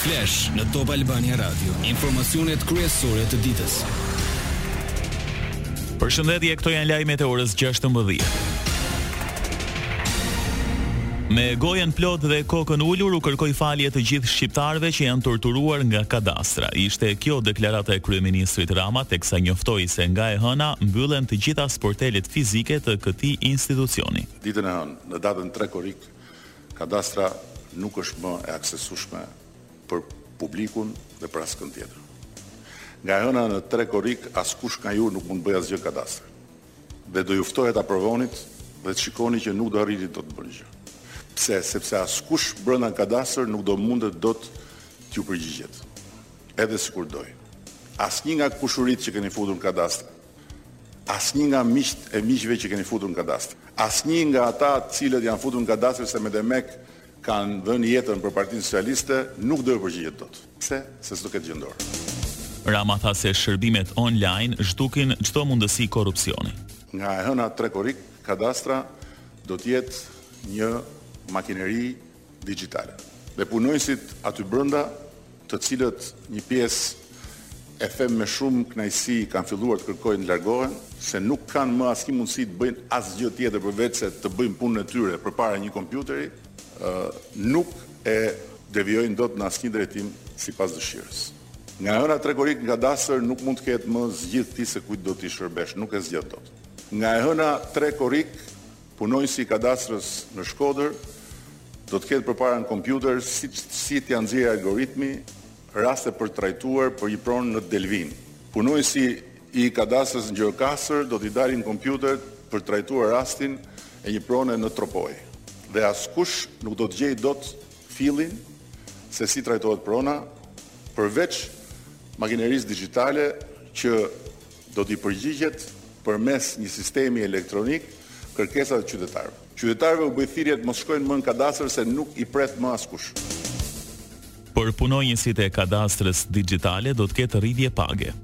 Flash në Top Albania Radio, informacionet kryesore të ditës. Përshëndetje, këto janë lajmet e orës 16. Me gojën plot dhe kokën ulur u kërkoi falje të gjithë shqiptarëve që janë torturuar nga kadastra. Ishte kjo deklarata e kryeministrit Rama teksa njoftoi se nga e hëna mbyllen të gjitha sportelet fizike të këtij institucioni. Ditën e hënë, në datën 3 korrik, Kadastra nuk është më e aksesueshme për publikun dhe për askënd tjetër. Nga e hëna në tre korrik askush nga ju nuk mund të bëjë asgjë në kadastër. Dhe do ju ftoja ta provonit dhe të shikoni që nuk do arrini dot të bëni gjë. Pse? Sepse askush brenda në kadastër nuk do mundet dot t'ju përgjigjet. Edhe sikur dojë. Asnjë nga kushuritë që keni futur në kadastër Asnjë nga miqtë e miqve që keni futur në kadastër. Asnjë nga ata të cilët janë futur në kadastër se demek kanë dhënë jetën për Partinë Socialiste nuk do ju përgjigjet dot. Pse? Se s'do ketë gjë në dorë. Rama tha se shërbimet online zhdukin çdo mundësi korrupsioni. Nga e hëna tre korrik, Kadastra do të jetë një makineri digjitale. Dhe punonjësit aty brenda, të cilët një pjesë e them me shumë kënaqësi kanë filluar të kërkojnë të largohen, se nuk kanë më asnjë mundësi të bëjnë asgjë tjetër përveçse të bëjnë punën e tyre përpara një kompjuteri, nuk e devijojnë dot në asnjë drejtim sipas dëshirës. Nga e hëna tre korrik në Kadastër nuk mund të ketë më zgjidhe ti se kujt do t'i shërbesh, nuk e zgjedh dot. Nga e hëna tre korrik Punonjësi i Kadastrës në Shkodër do të ketë përpara në kompjuter si si t'ia nxjerrë algoritmi raste për të trajtuar për një pronë në Delvinë. Punonjësi i Kadastrës në Gjirokastër do t'i dali në kompjuter për të trajtuar rastin e një prone në Tropojë. Dhe askush nuk do të gjejë dot fillin se si trajtohet prona, përveç makinerisë dixhitale që Do t'i përgjigjet përmes një sistemi elektronik kërkesave të qytetarëve. Qytetarëve u bëj thirrje të mos shkojnë më në kadastër se nuk i pret më askush. Për punonjësit e Kadastrës Dixhitale do të ketë rritje page.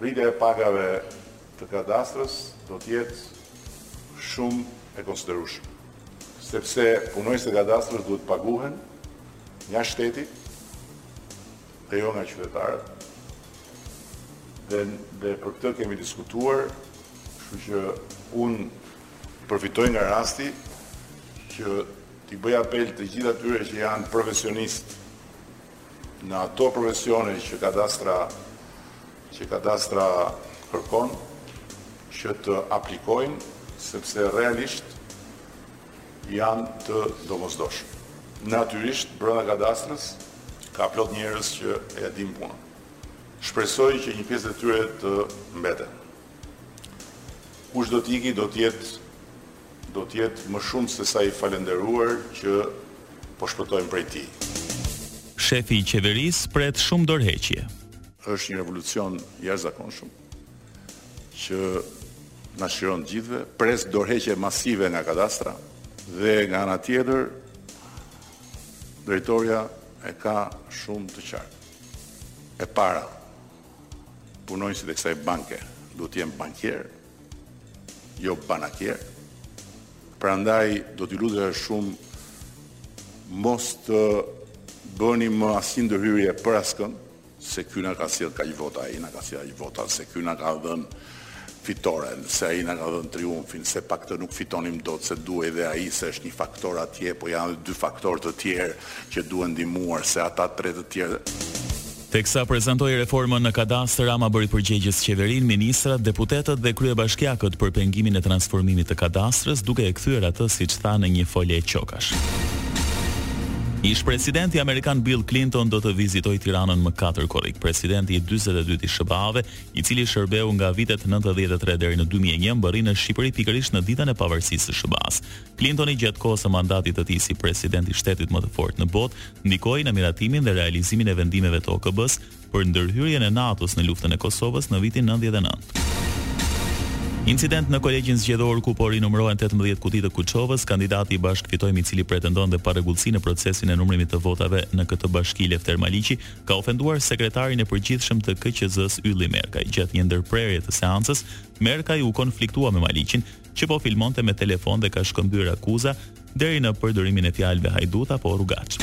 Rritja e pagave të Kadastrës do të jetë shumë e konsiderueshme, sepse punonjësit e Kadastrës duhet të paguhen nga shteti, dhe jo nga qytetarët dhe për këtë kemi diskutuar, kështu që unë përfitoj nga rasti që t'i bëj apel të gjithë atyre që janë profesionistë në ato profesione që kadastra që kadastra kërkon që të aplikojnë sepse realisht janë të domosdoshëm. Natyrisht, brenda kadastrës ka plot njerëz që e dinë punën. Shpresoj që një pjesë e tyre të mbeten. Kush do të ikë do të jetë do të jetë më shumë se sa i falënderuar që po shpëtojmë prej tij. Shefi i qeverisë pret shumë dorëheqje. Është një revolucion i jashtëzakonshëm. që na çliron të gjithëve, pres dorëheqje masive nga kadastra dhe nga ana tjetër drejtoria e ka shumë të qartë. E para, punonjësit e kësaj banke duhet të jenë bankierë, jo banakierë. Prandaj do t'i lutesha shumë mos të bëni më asnjë ndërhyrje për askënd, Se ky na ka sjellë kaq vota, ai na ka sjellë aq vota, se ky na ka dhënë fitoren, se ai na ka dhënë triumfin, se pa këtë nuk fitonim dot, se duhej dhe ai, se është një faktor atje, po janë dhe dy faktorë të tjerë që duhen ndihmuar, se ata tre të tjerë. Teksa prezantoi reformën në Kadastër, Rama bëri përgjegjës qeverinë, ministrat, deputetët dhe kryebashkiakët për pengimin e transformimit të Kadastrës, duke e kthyer atë, siç tha, në një fole e Ish-presidenti amerikan Bill Clinton do të vizitojë Tiranën më katër korrik. Presidenti i dyzet e dytë i SHBA-ve, i cili shërbeu nga vitet nëntëdhjetë e tre deri në dy mijë e një, mbërrin në Shqipëri pikërisht në Ditën e Pavarësisë së SHBA-së. Clintoni gjatë kohës së mandatit të tij si president i shtetit më të fortë në botë, ndikoi në miratimin dhe realizimin e vendimeve të OKB-së për ndërhyrjen e NATO-s në luftën e Kosovës në vitin nëntëdhjetë e nëntë. Incident në Kolegjin Zgjedhor ku po rinumërohen tetëmbëdhjetë kuti të Kuçovës, kandidati i Bashkë Fitojmë i cili pretendonte parregullsi në procesin e numërimit të votave në këtë bashki Lefter Maliqi ka ofenduar sekretarin e përgjithshëm të KQZ-së Ylli Merkaj. Gjatë një ndërprerje të seancës, Merkaj u konfliktua me Maliqin, që po filmonte me telefon dhe ka shkëmbyer akuza deri në përdorimin e fjalëve hajdut apo rrugaç.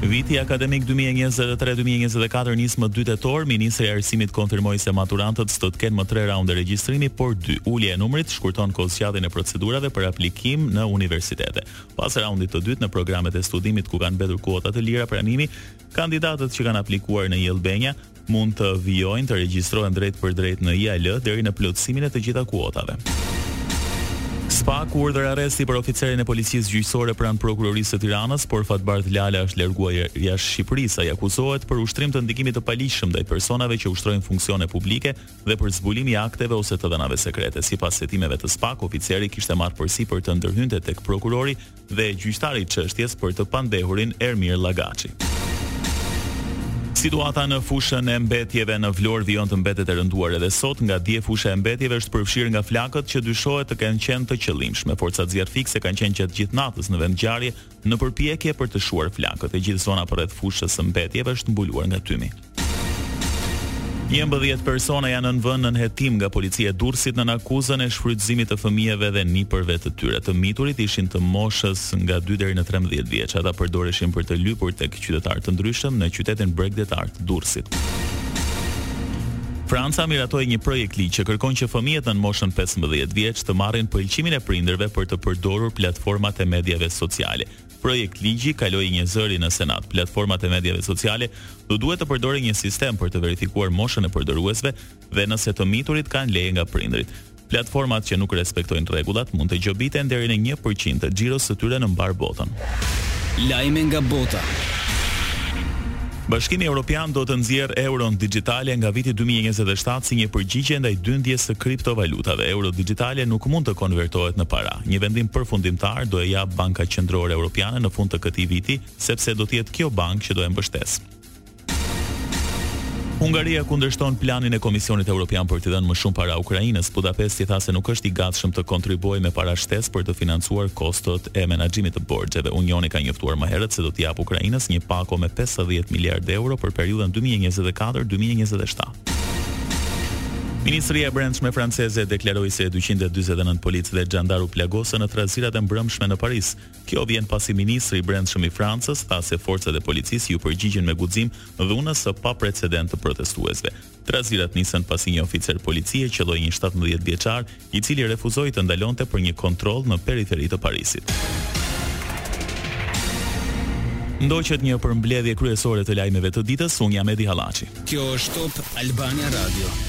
Viti akademik 2023-2024 nis më 2 tetor, ministrja e Arsimit konfirmoi se maturantët s'do të kenë më tre raunde regjistrimi, por dy. Ulja e numrit shkurton kohëzgjatjen e procedurave për aplikim në universitete. Pas raundit të dytë në programet e studimit ku kanë mbetur kuota të lira pranimi, Kandidatët që kanë aplikuar në U-Albania mund të vijojnë të regjistrohen drejtpërdrejt në IAL deri në plotësimin e të gjitha kuotave. Spak, urdhër arresti për oficerin e policisë gjyqësore pranë Prokurorisë së Tiranës, por Fatbardh Lala është larguar jashtë Shqipërisë. Ai akuzohet për ushtrim të ndikimit të paligjshëm ndaj personave që ushtrojnë funksione publike dhe për zbulimi i akteve ose të dhënave sekrete. Sipas hetimeve të Spak, oficeri kishte marrë përsipër të ndërhynte tek prokurori dhe gjyqtari i çështjes për të pandehurin Ermir Llagaçi. Situata në fushën e mbetjeve në Vlorë vijon të mbetet e rënduar edhe sot, nga dje fusha e mbetjeve është përfshirë nga flakët që dyshohet të kenë qenë të qëllimshme. Forcat zjarrfikëse kanë qenë gjatë gjithë natës në vendngjarje në përpjekje për të shuar flakët. E gjithë zona përreth fushës së mbetjeve është mbuluar nga tymi. Njëmbëdhjetë persona janë nën vënë nën hetim nga policia e Durrësit nën akuzën e shfrytëzimit të fëmijëve dhe nipërve të tyre. Të miturit ishin të moshës nga dy deri në trembëdhjetë vjeç. Ata përdoreshin për të lypur tek qytetarë të ndryshëm në qytetin bregdetar të Durrësit. Franca miratoi një projektligj që kërkon që fëmijët nën moshën pesëmbëdhjetë vjeç të marrin pëlqimin e prindërve për të përdorur platformat e mediave sociale. Projektligji kaloi njëzëri në Senat. Platformat e mediave sociale do duhet të përdorin një sistem për të verifikuar moshën e përdoruesve dhe nëse të miturit kanë leje nga prindërit. Platformat që nuk respektojnë rregullat mund të gjobiten deri në një për qind të xhiros së tyre në mbarë botën. Lajme nga bota. Bashkimi Evropian do të nxjerrë euron dixhitale nga viti dy mijë e njëzet e shtatë si një përgjigje ndaj dyndjes së kriptovalutave. Euro dixhitale nuk mund të konvertohet në para. Një vendim përfundimtar do e japë Banka Qendrore Evropiane në fund të këtij viti, sepse do të jetë kjo bankë që do e mbështesë. Hungaria kundërshton planin e Komisionit Evropian për t'i dhënë më shumë para Ukrainës. Budapesti tha se nuk është i gatshëm të kontribuojë me para shtesë për të financuar kostot e menaxhimit të xheve. Unioni ka njoftuar më herët se do t'i japë Ukrainës një pako me pesëdhjetë miliardë euro për periudhën dy mijë e njëzet e katër, dy mijë e njëzet e shtatë. Ministria e Brendshme franceze deklaroi se dyqind e dyzet e nëntë policë dhe xhandarë u plagosën në trazirat e mbrëmshme në Paris. Kjo vjen pasi ministri i Brendshëm i Francës tha se forcat e policisë iu përgjigjën me guxim dhunës së paprecedentë të protestuesve. Trazirat nisën pasi një oficer policie qëlloi një shtatëmbëdhjetë vjeçar, i cili refuzoi të ndalonte për një kontroll në periferi të Parisit. Ndoqët një përmbledhje kryesore të lajmeve të ditës, unë jam Edi Hallaçi. Kjo është Top Albania Radio.